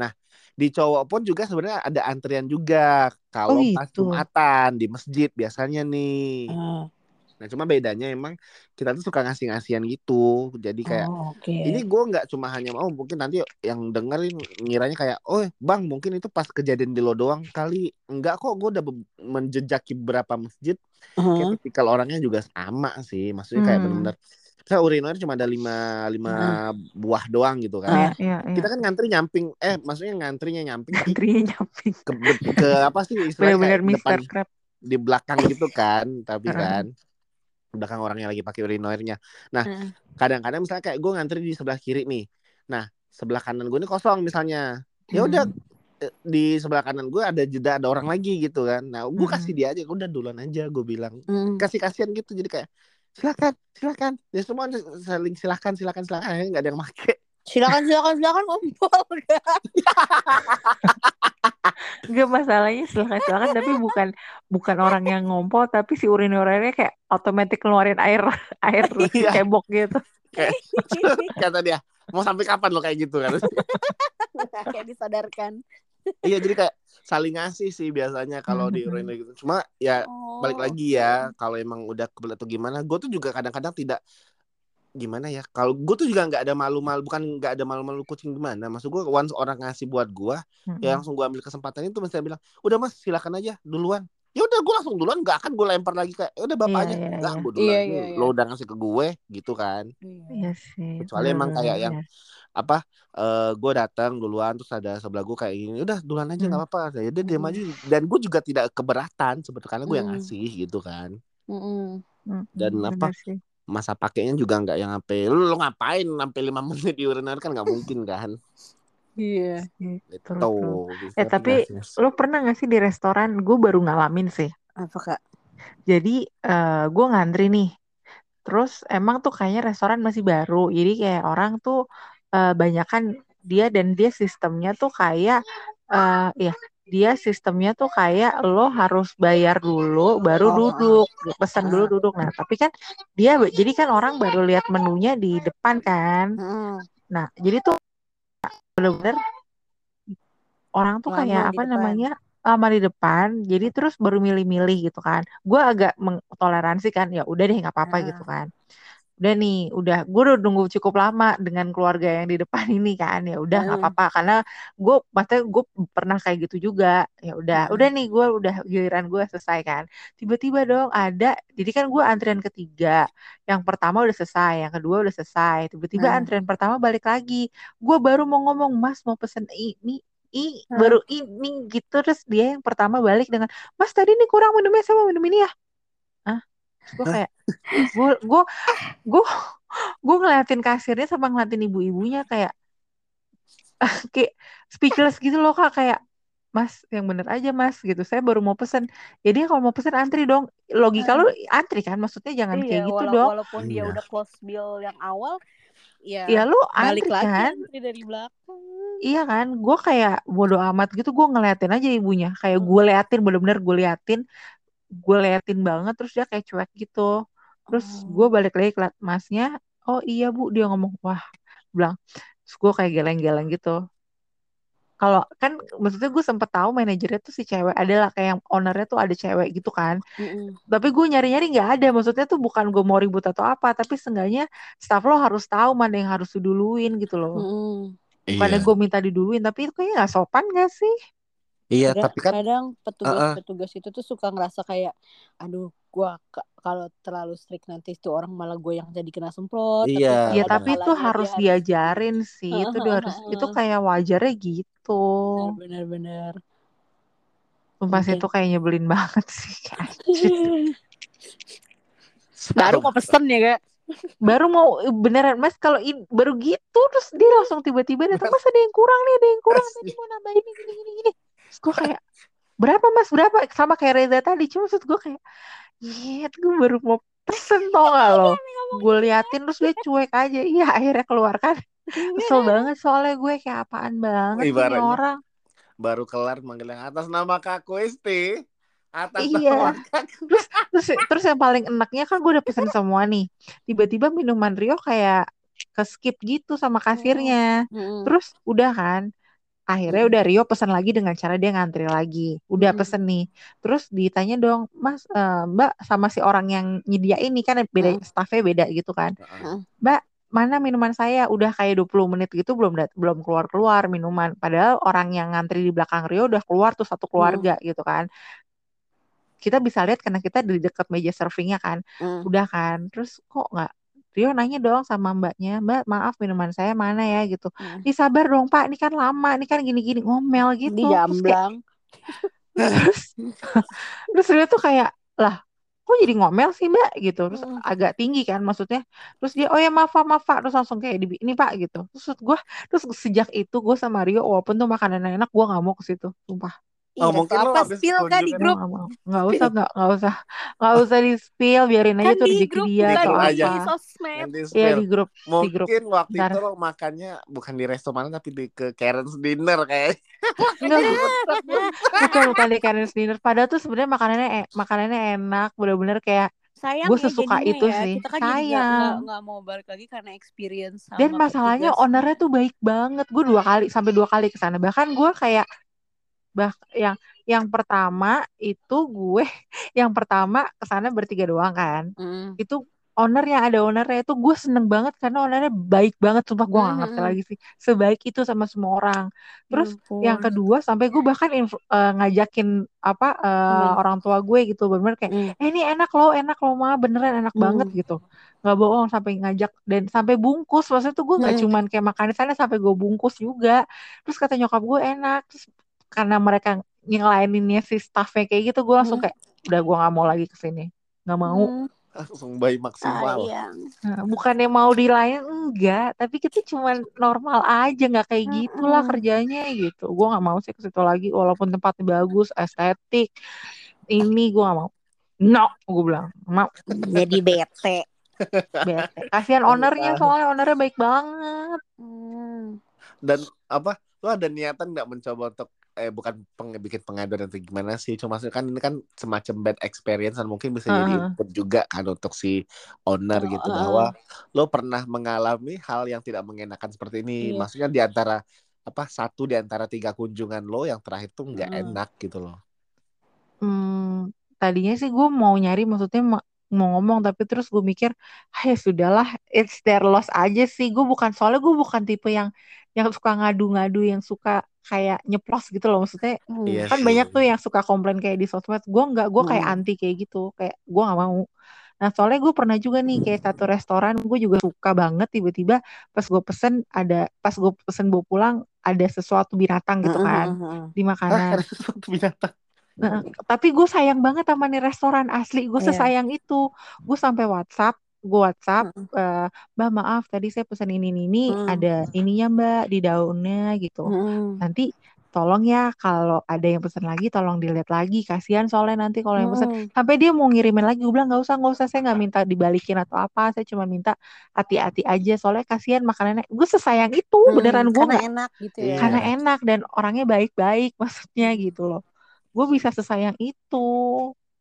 [SPEAKER 2] Di cowok pun juga sebenarnya ada antrian juga kalau
[SPEAKER 3] Oh,
[SPEAKER 2] pas
[SPEAKER 3] gitu.
[SPEAKER 2] jumatan di masjid biasanya nih.
[SPEAKER 1] Ah,
[SPEAKER 2] Nah cuma bedanya emang kita tuh suka ngasih-ngasihan gitu, jadi kayak
[SPEAKER 1] oh, oke.
[SPEAKER 2] ini gue nggak cuma hanya mau mungkin nanti yang dengerin ngiranya kayak oh bang mungkin itu pas kejadian di lo doang kali enggak kok gue udah menjejaki beberapa masjid
[SPEAKER 1] Heeh.
[SPEAKER 2] kayak tipikal orangnya juga sama sih maksudnya kayak
[SPEAKER 3] Hmm.
[SPEAKER 2] benar-benar saya urinoir cuma ada lima lima buah doang gitu kan
[SPEAKER 3] iya, iya.
[SPEAKER 2] kita kan ngantri nyamping eh maksudnya ngantrinya nyamping tapi
[SPEAKER 3] Antrinya nyamping.
[SPEAKER 2] ke, ke apa sih istilahnya
[SPEAKER 3] Bener-bener
[SPEAKER 2] kayak
[SPEAKER 3] Mr.
[SPEAKER 2] depan
[SPEAKER 3] Crab.
[SPEAKER 2] di belakang gitu kan tapi kan belakang orangnya lagi pakai urinoirnya nah kadang-kadang misalnya kayak gue ngantri di sebelah kiri nih nah sebelah kanan gue ini kosong misalnya ya udah eh, di sebelah kanan gue ada jeda ada orang lagi gitu kan nah gue kasih dia aja udah duluan aja gue bilang
[SPEAKER 1] Hmm.
[SPEAKER 2] kasih kasihan gitu jadi kayak silakan silakan ya semua saling silakan silakan silakan akhirnya nggak ada yang make
[SPEAKER 1] Silakan silakan silakan ngompol
[SPEAKER 3] Enggak masalahnya silakan silakan tapi bukan bukan orang yang ngompol tapi si urin-urinnya kayak otomatis keluarin air air
[SPEAKER 2] Iya.
[SPEAKER 3] cebok gitu.
[SPEAKER 2] kayak kata dia mau sampai kapan lo kayak gitu kan
[SPEAKER 1] kayak disadarkan.
[SPEAKER 2] Iya jadi kayak saling ngasih sih biasanya kalau di
[SPEAKER 3] Mhm.
[SPEAKER 2] urinary gitu cuma ya
[SPEAKER 1] Oh.
[SPEAKER 2] balik lagi ya kalau emang udah kebelet atau gimana gue tuh juga kadang-kadang tidak gimana ya kalau gue tuh juga nggak ada malu-malu bukan nggak ada malu-malu kucing gimana maksud gue once orang ngasih buat gue
[SPEAKER 3] Mm-mm.
[SPEAKER 2] ya langsung gue ambil kesempatan itu mesti bilang udah mas silakan aja duluan ya udah gue langsung duluan nggak akan gue lempar lagi kayak "Ya udah bapak
[SPEAKER 3] Iya,
[SPEAKER 2] aja
[SPEAKER 3] iya,
[SPEAKER 2] nggak
[SPEAKER 3] iya.
[SPEAKER 2] gue duluan
[SPEAKER 1] Iya,
[SPEAKER 2] Ini
[SPEAKER 1] iya, iya.
[SPEAKER 2] lo udah ngasih ke gue gitu kan
[SPEAKER 3] Iya sih.
[SPEAKER 2] Kecuali emang kayak yang-
[SPEAKER 3] iya.
[SPEAKER 2] apa eh gue datang duluan terus ada sebelah gue kayak gini udah duluan aja nggak
[SPEAKER 3] Hmm.
[SPEAKER 2] apa-apa ya udah diam
[SPEAKER 1] Hmm.
[SPEAKER 2] aja dan gue juga tidak keberatan sebetulnya karena gue yang
[SPEAKER 1] Hmm.
[SPEAKER 2] ngasih gitu kan
[SPEAKER 1] Mm-mm.
[SPEAKER 3] Mm-mm,
[SPEAKER 2] dan apa, masa pakainya juga nggak yang sampai lu, lu ngapain sampai lima menit di kan nggak mungkin kan
[SPEAKER 1] Iya.
[SPEAKER 3] Iya,
[SPEAKER 2] itu
[SPEAKER 3] True,
[SPEAKER 2] Bisa
[SPEAKER 3] Eh, tapi
[SPEAKER 2] gas-gas.
[SPEAKER 3] Lo pernah gak sih di restoran? Gue baru ngalamin sih.
[SPEAKER 1] Apa kak?
[SPEAKER 3] Jadi eh gue ngantri nih. Terus emang tuh kayaknya restoran masih baru. Jadi kayak orang tuh eh banyakan dia dan dia sistemnya tuh kayak eh ya dia sistemnya tuh kayak lo harus bayar dulu baru
[SPEAKER 1] Oh,
[SPEAKER 3] duduk pesan
[SPEAKER 1] ah.
[SPEAKER 3] dulu duduk nah tapi kan dia jadi kan orang baru lihat menunya di depan kan nah jadi tuh bener-bener orang tuh
[SPEAKER 1] Lama
[SPEAKER 3] kayak apa
[SPEAKER 1] depan.
[SPEAKER 3] namanya lama di depan jadi terus baru milih-milih gitu kan gue agak mentoleransi kan ya udah deh nggak apa-apa
[SPEAKER 1] Ah.
[SPEAKER 3] gitu kan udah nih udah gue udah nunggu cukup lama dengan keluarga yang di depan ini kan ya udah nggak
[SPEAKER 1] Ah.
[SPEAKER 3] apa-apa. Karena gue maksudnya gue pernah kayak gitu juga. Ya udah
[SPEAKER 1] Ah.
[SPEAKER 3] udah nih gue udah giliran gue selesai kan. Tiba-tiba dong ada jadi kan gue antrian ketiga. Yang pertama udah selesai yang kedua udah selesai. Tiba-tiba
[SPEAKER 1] Ah.
[SPEAKER 3] antrian pertama balik lagi. Gue baru mau ngomong mas mau pesen ini i
[SPEAKER 1] Ah.
[SPEAKER 3] baru ini gitu. Terus dia yang pertama balik dengan mas tadi nih kurang minumnya saya mau minum ini ya? Ah gue kayak gue gue gue gue ngeliatin kasirnya sama ngeliatin ibu-ibunya kayak kayak speechless gitu loh kak kayak mas yang bener aja mas gitu. Saya baru mau pesen. Jadi kalau mau pesen antri dong. Logika lu antri kan? Maksudnya jangan
[SPEAKER 1] Iya,
[SPEAKER 3] kayak gitu
[SPEAKER 1] wala-
[SPEAKER 3] dong.
[SPEAKER 1] walaupun dia
[SPEAKER 2] Iya.
[SPEAKER 1] udah close bill yang awal, ya,
[SPEAKER 3] ya lu
[SPEAKER 1] balik
[SPEAKER 3] antri
[SPEAKER 1] lagi
[SPEAKER 3] kan?
[SPEAKER 1] antri dari belakang.
[SPEAKER 3] Iya kan, gue kayak bodo amat gitu, gue ngeliatin aja ibunya, kayak gue liatin, bener-bener gue liatin, gue liatin banget, terus dia kayak cuek gitu, terus gue
[SPEAKER 1] Oh.
[SPEAKER 3] balik lagi ke masnya, oh iya bu, dia ngomong, wah, bilang, terus gue kayak geleng-geleng gitu. Kalau kan, maksudnya gue sempet tahu manajernya tuh si cewek adalah kayak yang ownernya tuh ada cewek gitu kan,
[SPEAKER 1] Mm-mm.
[SPEAKER 3] tapi gue nyari-nyari nggak ada, maksudnya tuh bukan gue mau ribut atau apa, tapi seenggaknya staff lo harus tahu mana yang harus diduluin gitu loh.
[SPEAKER 1] Mm-mm.
[SPEAKER 3] Bukannya
[SPEAKER 2] iya
[SPEAKER 3] gue minta diduluin, tapi itu kayaknya gak sopan gak sih?
[SPEAKER 2] Iya
[SPEAKER 1] Kadang,
[SPEAKER 2] tapi kan
[SPEAKER 1] kadang petugas-petugas itu tuh suka ngerasa kayak, aduh, gua ka- kalau terlalu strict nanti tuh orang malah gue yang jadi kena semprot.
[SPEAKER 2] Iya,
[SPEAKER 3] Ya
[SPEAKER 1] kalau
[SPEAKER 3] tapi itu harus
[SPEAKER 1] dia
[SPEAKER 3] diajarin sih, itu dia harus itu kayak wajarnya gitu.
[SPEAKER 1] Bener-bener.
[SPEAKER 3] Sumpah sih
[SPEAKER 1] Oke.
[SPEAKER 3] itu kayak nyebelin banget sih.
[SPEAKER 1] Baru mau pesen ya kak?
[SPEAKER 3] Baru mau beneran Mas kalau baru gitu terus dia langsung tiba-tiba datang Mas ada yang kurang nih, ada yang kurang tadi mau nambah ini gini gini gini. Terus gue kayak berapa Mas? Berapa? Sama kayak Reza tadi. Cuma maksud gue kayak Iya, gue baru mau pesen tau gak lo? Gue liatin terus dia cuek aja. Iya akhirnya keluar kan. Kesel banget soalnya gue kayak apaan banget sih ini
[SPEAKER 2] Ibaratnya.
[SPEAKER 3] orang.
[SPEAKER 2] Baru kelar manggil yang atas nama Kak Kuesti atas
[SPEAKER 3] Iya.
[SPEAKER 2] nama Kak
[SPEAKER 3] terus terus yang paling enaknya kan gue udah pesen semua nih. Tiba-tiba minuman Rio kayak ke skip gitu sama kasirnya.
[SPEAKER 1] Mm-mm.
[SPEAKER 3] terus udah kan akhirnya udah Rio pesan lagi dengan cara dia ngantri lagi. Udah
[SPEAKER 1] Mm.
[SPEAKER 3] pesen nih. Terus ditanya dong Mas eh, Mbak sama si orang yang nyediain ini kan beda
[SPEAKER 1] Mm.
[SPEAKER 3] staffnya beda gitu kan. Mbak mana minuman saya? Udah kayak 20 menit gitu belum belum keluar keluar minuman. Padahal orang yang ngantri di belakang Rio udah keluar tuh satu keluarga gitu kan. Kita bisa lihat karena kita di dekat meja servingnya kan.
[SPEAKER 1] Mm.
[SPEAKER 3] udah kan. Terus kok nggak Rio nanya dong sama mbaknya mbak maaf minuman saya mana ya? Gitu.
[SPEAKER 1] Mm.
[SPEAKER 3] ih sabar dong pak ini kan lama ini kan gini-gini. Ngomel gitu.
[SPEAKER 1] Di
[SPEAKER 3] Terus kayak,
[SPEAKER 1] jamblang.
[SPEAKER 3] terus terus dia tuh kayak lah kok jadi ngomel sih mbak? Gitu. Terus
[SPEAKER 1] Mm.
[SPEAKER 3] agak tinggi kan maksudnya. Terus dia oh ya maaf Pak, maaf Pak." terus langsung kayak di ini pak gitu. Terus gue terus sejak itu gue sama Rio walaupun tuh makanan enak gue nggak mau ke situ sumpah
[SPEAKER 2] Oh, mungkin
[SPEAKER 1] apa spill kah di
[SPEAKER 2] kunjungan-
[SPEAKER 1] grup?
[SPEAKER 3] Nggak mau. Nggak usah, nggak, nggak usah, nggak usah di spill, biarin aja
[SPEAKER 1] Kan
[SPEAKER 3] tuh
[SPEAKER 1] di
[SPEAKER 3] rezeki
[SPEAKER 1] grup
[SPEAKER 3] dia atau
[SPEAKER 2] Gitu
[SPEAKER 1] di
[SPEAKER 2] aja.
[SPEAKER 3] apa.
[SPEAKER 1] sosmed.
[SPEAKER 3] Iya di grup, di grup.
[SPEAKER 2] Mungkin waktu
[SPEAKER 3] Ntar.
[SPEAKER 2] itu lo makannya bukan di resto mana tapi di ke Karen's dinner kayak.
[SPEAKER 3] Enggak, bukan bukan di Karen's dinner. Padahal tuh sebenarnya makanannya e- makanannya enak, bener-bener kayak
[SPEAKER 1] Sayang
[SPEAKER 3] Gue
[SPEAKER 1] ya
[SPEAKER 3] sesuka
[SPEAKER 1] jadinya
[SPEAKER 3] itu
[SPEAKER 1] ya.
[SPEAKER 3] sih.
[SPEAKER 1] Kita kan
[SPEAKER 3] Sayang.
[SPEAKER 1] nggak mau balik lagi karena experience sama
[SPEAKER 3] dan masalahnya
[SPEAKER 1] petugas.
[SPEAKER 3] ownernya tuh baik banget. Gue dua kali sampai dua kali ke sana. Bahkan gue kayak bah yang yang pertama itu gue yang pertama ke sana bertiga doang kan.
[SPEAKER 1] Mm.
[SPEAKER 3] itu owner yang ada ownernya itu gue seneng banget karena ownernya baik banget sumpah gue gak ngerti
[SPEAKER 1] Mhm.
[SPEAKER 3] lagi sih sebaik itu sama semua orang terus
[SPEAKER 1] Ya
[SPEAKER 3] yang
[SPEAKER 1] ampun.
[SPEAKER 3] kedua sampai gue bahkan eh, ngajakin apa eh,
[SPEAKER 1] Temen.
[SPEAKER 3] orang tua gue gitu bener kayak
[SPEAKER 1] Mm.
[SPEAKER 3] eh ini enak loh enak loh ma beneran enak
[SPEAKER 1] Hmm.
[SPEAKER 3] banget gitu nggak bohong sampai ngajak dan sampai bungkus maksudnya tuh gue nggak
[SPEAKER 1] Hmm.
[SPEAKER 3] cuman kayak makan di sana sampai gue bungkus juga terus kata nyokap gue enak terus karena mereka ngelayaninnya si staffnya kayak gitu gue langsung
[SPEAKER 1] Hmm.
[SPEAKER 3] kayak udah gue nggak mau lagi ke sini nggak mau
[SPEAKER 1] Hmm,
[SPEAKER 2] Langsung bayi maksimal.
[SPEAKER 1] sayang.
[SPEAKER 3] Nah, bukannya mau dilayan enggak, tapi kita cuman normal aja nggak kayak gitulah
[SPEAKER 1] Mm-mm.
[SPEAKER 3] kerjanya gitu. Gue nggak mau sih ke situ lagi, walaupun tempatnya bagus, estetik, ini gue nggak mau. No, gue bilang mau.
[SPEAKER 1] Jadi bete.
[SPEAKER 3] Bete. Kasihan ownernya soalnya ownernya baik banget.
[SPEAKER 1] Hmm.
[SPEAKER 2] Dan apa? Lo ada niatan nggak mencoba untuk eh bukan peng, bikin pengaduan atau gimana sih? Cuma kan ini kan semacam bad experience dan mungkin bisa jadi
[SPEAKER 3] Heeh.
[SPEAKER 2] input juga kan untuk si owner
[SPEAKER 1] Oh,
[SPEAKER 2] gitu
[SPEAKER 1] heeh.
[SPEAKER 2] bahwa lo pernah mengalami hal yang tidak mengenakan seperti ini.
[SPEAKER 1] Iya.
[SPEAKER 2] Maksudnya di antara apa satu di antara tiga kunjungan lo yang terakhir tuh nggak
[SPEAKER 1] Heeh.
[SPEAKER 2] enak gitu loh.
[SPEAKER 3] Hmm, tadinya sih gue mau nyari, maksudnya ma- mau ngomong, tapi terus gue mikir, ah ya sudahlah, it's their loss aja sih. Gue bukan soalnya gue bukan tipe yang yang suka ngadu-ngadu, yang suka kayak nyeplos gitu loh. Maksudnya
[SPEAKER 1] Hmm.
[SPEAKER 2] Iya
[SPEAKER 3] kan
[SPEAKER 2] sih.
[SPEAKER 3] banyak tuh yang suka komplain kayak di sosmed. Gue nggak, gue kayak
[SPEAKER 1] Hmm.
[SPEAKER 3] anti kayak gitu, kayak gue nggak mau. Nah soalnya gue pernah juga nih kayak satu restoran gue juga suka banget tiba-tiba pas gue pesen ada pas gue pesen bawa pulang ada sesuatu binatang gitu
[SPEAKER 1] Mm-mm,
[SPEAKER 3] kan
[SPEAKER 1] mm-mm.
[SPEAKER 3] di
[SPEAKER 2] Hah,
[SPEAKER 3] makanan.
[SPEAKER 2] ada sesuatu binatang.
[SPEAKER 3] Nah, tapi gue sayang banget sama nih restoran asli. Gue
[SPEAKER 1] Iya.
[SPEAKER 3] sesayang itu. Gue sampai WhatsApp, gue WhatsApp,
[SPEAKER 1] Mm.
[SPEAKER 3] eh, Mbak maaf tadi saya pesan ini ini, ini
[SPEAKER 1] Mm.
[SPEAKER 3] ada ininya Mbak di daunnya gitu.
[SPEAKER 1] Mm-mm.
[SPEAKER 3] Nanti tolong ya kalau ada yang pesan lagi tolong dilihat lagi. Kasihan soalnya nanti kalau yang pesan
[SPEAKER 1] Mm-mm.
[SPEAKER 3] sampai dia mau ngirimin lagi gue bilang nggak usah nggak usah saya nggak minta dibalikin atau apa. Saya cuma minta hati-hati aja soalnya kasihan makanannya. Gue sesayang itu
[SPEAKER 1] Hmm,
[SPEAKER 3] beneran gue
[SPEAKER 1] karena
[SPEAKER 3] nggak
[SPEAKER 1] enak gitu ya.
[SPEAKER 3] karena enak dan orangnya baik-baik maksudnya gitu loh. Gue bisa sesayang itu.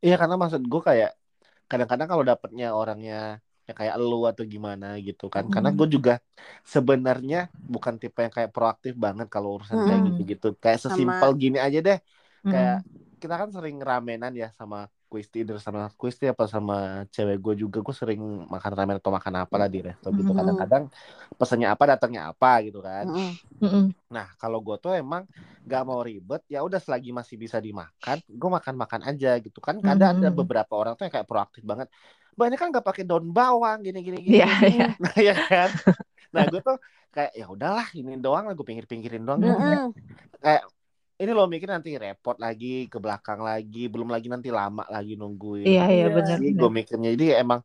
[SPEAKER 2] Iya karena maksud gue kayak kadang-kadang kalau dapetnya orangnya ya kayak lu atau gimana gitu kan. Karena
[SPEAKER 3] Mm.
[SPEAKER 2] gue juga sebenarnya bukan tipe yang kayak proaktif banget kalau urusan kayak
[SPEAKER 3] Mm.
[SPEAKER 2] gitu-gitu. Kayak
[SPEAKER 1] Sama.
[SPEAKER 2] sesimpel gini aja deh. Kayak
[SPEAKER 3] Mm.
[SPEAKER 2] kita kan sering ramenan ya sama Kuisti either sama Kuisti apa sama cewek gue juga gue sering makan ramen atau makan apa lah di resto gitu
[SPEAKER 3] Mm.
[SPEAKER 2] kadang-kadang pesannya apa datangnya apa gitu kan.
[SPEAKER 1] Mm-mm.
[SPEAKER 2] Nah, kalau gue tuh emang gak mau ribet, ya udah selagi masih bisa dimakan, gue makan-makan aja gitu kan. Kadang ada
[SPEAKER 3] Mhm.
[SPEAKER 2] beberapa orang tuh yang kayak proaktif banget. Ini kan gak pakai daun bawang gini-gini gini.
[SPEAKER 3] Iya,
[SPEAKER 2] gini."
[SPEAKER 3] iya.
[SPEAKER 2] Nah, ya kan. Nah, gue tuh kayak ya udahlah ini doang lah gue pinggir-pinggirin doang. Gue kayak,
[SPEAKER 1] Mm-mm.
[SPEAKER 2] kayak ini lo mikir nanti repot lagi ke belakang lagi, belum lagi nanti lama lagi nungguin.
[SPEAKER 3] Iya, iya
[SPEAKER 1] Iya.
[SPEAKER 3] benar.
[SPEAKER 2] Sih gue mikirnya jadi emang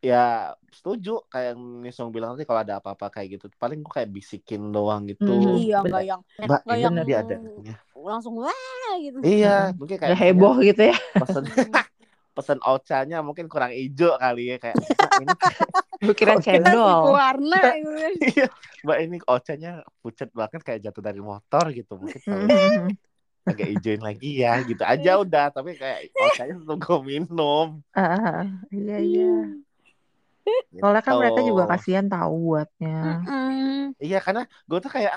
[SPEAKER 2] ya setuju kayak yang Nisong bilang nanti kalau ada apa-apa kayak gitu paling gue kayak bisikin doang gitu
[SPEAKER 3] Mhm.
[SPEAKER 1] Iya, nggak yang
[SPEAKER 2] mbak
[SPEAKER 1] nggak
[SPEAKER 2] ini
[SPEAKER 1] yang
[SPEAKER 2] dia ada Ya.
[SPEAKER 1] langsung wah gitu.
[SPEAKER 2] iya mungkin kayak
[SPEAKER 3] heboh gitu ya.
[SPEAKER 2] pesen pesen ocanya mungkin kurang hijau kali ya kayak "Mbak, ini
[SPEAKER 3] Lu kira cendol.
[SPEAKER 1] warna gitu kan.
[SPEAKER 2] iya mbak ini ocanya pucat banget kayak jatuh dari motor gitu mungkin
[SPEAKER 3] Mhm.
[SPEAKER 2] agak hijauin lagi ya gitu aja udah tapi kayak ocanya tetap gue minum
[SPEAKER 3] Ah, iya iya. Soalnya kan mereka juga
[SPEAKER 2] Gitu.
[SPEAKER 3] kasihan tahu buatnya.
[SPEAKER 1] Mm-mm.
[SPEAKER 2] iya karena gue tuh kayak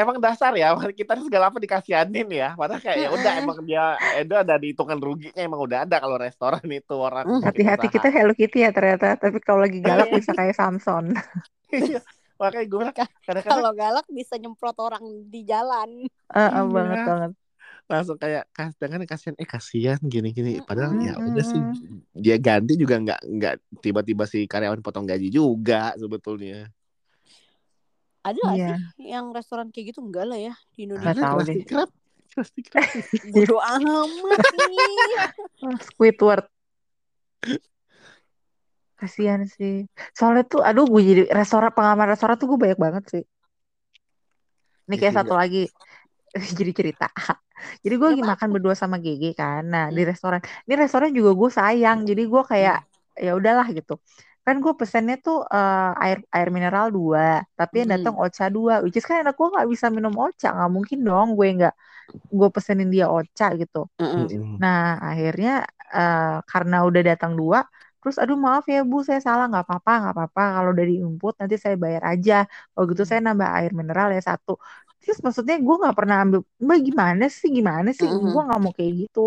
[SPEAKER 2] emang dasar ya kita segala apa dikasihanin ya padahal kayak ya udah emang dia itu ada di hitungan ruginya emang udah ada kalau restoran itu orang
[SPEAKER 1] Mm,
[SPEAKER 3] Hati-hati
[SPEAKER 2] usaha.
[SPEAKER 3] kita Hello Kitty ya ternyata. Tapi kalau lagi galak bisa kayak Samson.
[SPEAKER 2] Iya. makanya gue bilang kadang-kadang
[SPEAKER 1] Kalau galak bisa nyemprot orang di jalan.
[SPEAKER 3] Ah, ah,
[SPEAKER 2] Iya.
[SPEAKER 3] banget banget.
[SPEAKER 2] langsung kayak kadang kasihan eh kasihan gini-gini padahal ya udah sih dia ganti juga nggak nggak tiba-tiba si karyawan potong gaji juga sebetulnya
[SPEAKER 1] Ada
[SPEAKER 3] Iya.
[SPEAKER 1] sih yang restoran kayak gitu enggak lah ya di Indonesia?
[SPEAKER 3] tahu deh.
[SPEAKER 2] Krab Krusty Krab.
[SPEAKER 1] Bodo amat nih.
[SPEAKER 3] Squidward. Kasihan sih. Soalnya tuh, aduh gue jadi restoran, pengalaman restoran tuh gue banyak banget sih. Ini
[SPEAKER 2] Ya
[SPEAKER 3] kayak
[SPEAKER 2] sih,
[SPEAKER 3] satu lagi. jadi cerita. Jadi gue lagi makan berdua sama GG kan. Nah, di
[SPEAKER 1] Hmm.
[SPEAKER 3] restoran. Ini restoran juga gue sayang. Jadi gue kayak ya udahlah gitu. Kan gue pesennya tuh eh, air air mineral dua, tapi yang datang
[SPEAKER 1] Hmm.
[SPEAKER 3] ocha dua. Which is kan anak gue nggak bisa minum ocha, nggak mungkin dong gue nggak gue pesenin dia ocha gitu. Nah, akhirnya eh, karena udah datang dua, terus aduh maaf ya Bu, saya salah nggak apa-apa, nggak apa-apa. Kalau udah diinput nanti saya bayar aja. Kalau gitu saya nambah air mineral ya satu. Terus maksudnya gue nggak pernah ambil, Mbak gimana sih, gimana sih? Gue nggak mau kayak gitu.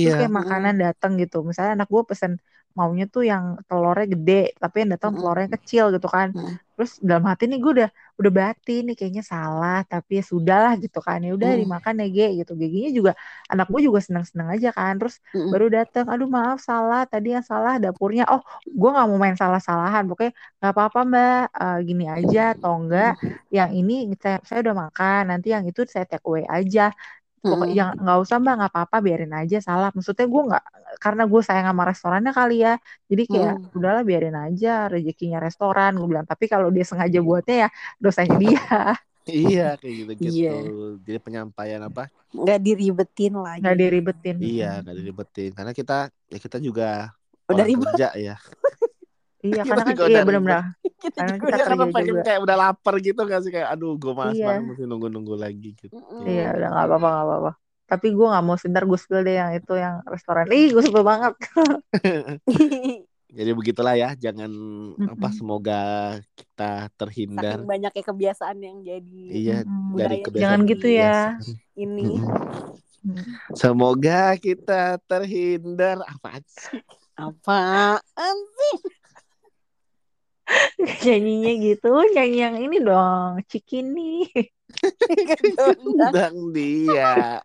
[SPEAKER 3] Terus
[SPEAKER 2] Iya.
[SPEAKER 3] kayak makanan datang gitu. Misalnya anak gue pesen maunya tuh yang telurnya gede, tapi yang datang telurnya kecil gitu kan.
[SPEAKER 1] Mm.
[SPEAKER 3] Terus dalam hati nih gue udah udah batin nih kayaknya salah, tapi ya sudahlah gitu kan. Ya udah
[SPEAKER 1] Mm.
[SPEAKER 3] dimakan ya Ge gitu. Giginya juga anak gue juga seneng-seneng aja kan. Terus baru datang, aduh maaf salah, tadi yang salah dapurnya. Oh, gue nggak mau main salah-salahan. Pokoknya nggak apa-apa Mbak, Eh, gini aja atau enggak. Yang ini saya, saya udah makan, nanti yang itu saya take away aja. Pokoknya
[SPEAKER 1] Mm-mm.
[SPEAKER 3] yang nggak usah Mbak, nggak apa-apa, biarin aja salah. Maksudnya gue nggak, karena gue sayang sama restorannya kali ya. Jadi kayak
[SPEAKER 1] Mm.
[SPEAKER 3] udahlah biarin aja rezekinya restoran. Gue bilang, tapi kalau dia sengaja buatnya ya dosanya dia.
[SPEAKER 2] Iya kayak gitu-gitu.
[SPEAKER 1] Iya.
[SPEAKER 2] Jadi penyampaian apa?
[SPEAKER 1] Nggak diribetin lagi.
[SPEAKER 3] Nggak diribetin.
[SPEAKER 2] Iya, gak diribetin. Karena kita ya kita juga
[SPEAKER 1] Udah ribet.
[SPEAKER 2] kerja ya.
[SPEAKER 3] Iya,
[SPEAKER 2] Kita
[SPEAKER 3] karena kan iya
[SPEAKER 2] udah
[SPEAKER 3] benar-benar.
[SPEAKER 1] Kita
[SPEAKER 3] Karena
[SPEAKER 1] juga
[SPEAKER 3] kita
[SPEAKER 2] karena
[SPEAKER 3] kerja
[SPEAKER 2] pengen
[SPEAKER 3] juga.
[SPEAKER 2] kayak udah lapar gitu gak sih kayak aduh gue malas
[SPEAKER 3] Iya.
[SPEAKER 2] banget mesti nunggu-nunggu lagi gitu.
[SPEAKER 1] Mm-mm.
[SPEAKER 3] Iya, udah nggak apa-apa, nggak apa-apa. Tapi gue nggak mau sebentar gue spill deh yang itu yang restoran. Ih, gue sebel banget.
[SPEAKER 2] Jadi begitulah ya, jangan apa semoga kita terhindar
[SPEAKER 1] Saking banyaknya kebiasaan yang jadi
[SPEAKER 2] iya
[SPEAKER 3] Mm-mm.
[SPEAKER 2] dari kebiasaan
[SPEAKER 3] Jangan gitu ya.
[SPEAKER 2] kebiasaan.
[SPEAKER 1] ini.
[SPEAKER 3] Hmm.
[SPEAKER 2] Semoga kita terhindar apa sih?
[SPEAKER 1] Apaan sih?
[SPEAKER 3] Nyanyinya gitu, nyanyi yang ini dong, Cikini.
[SPEAKER 1] Kedondang.
[SPEAKER 2] Undang dia.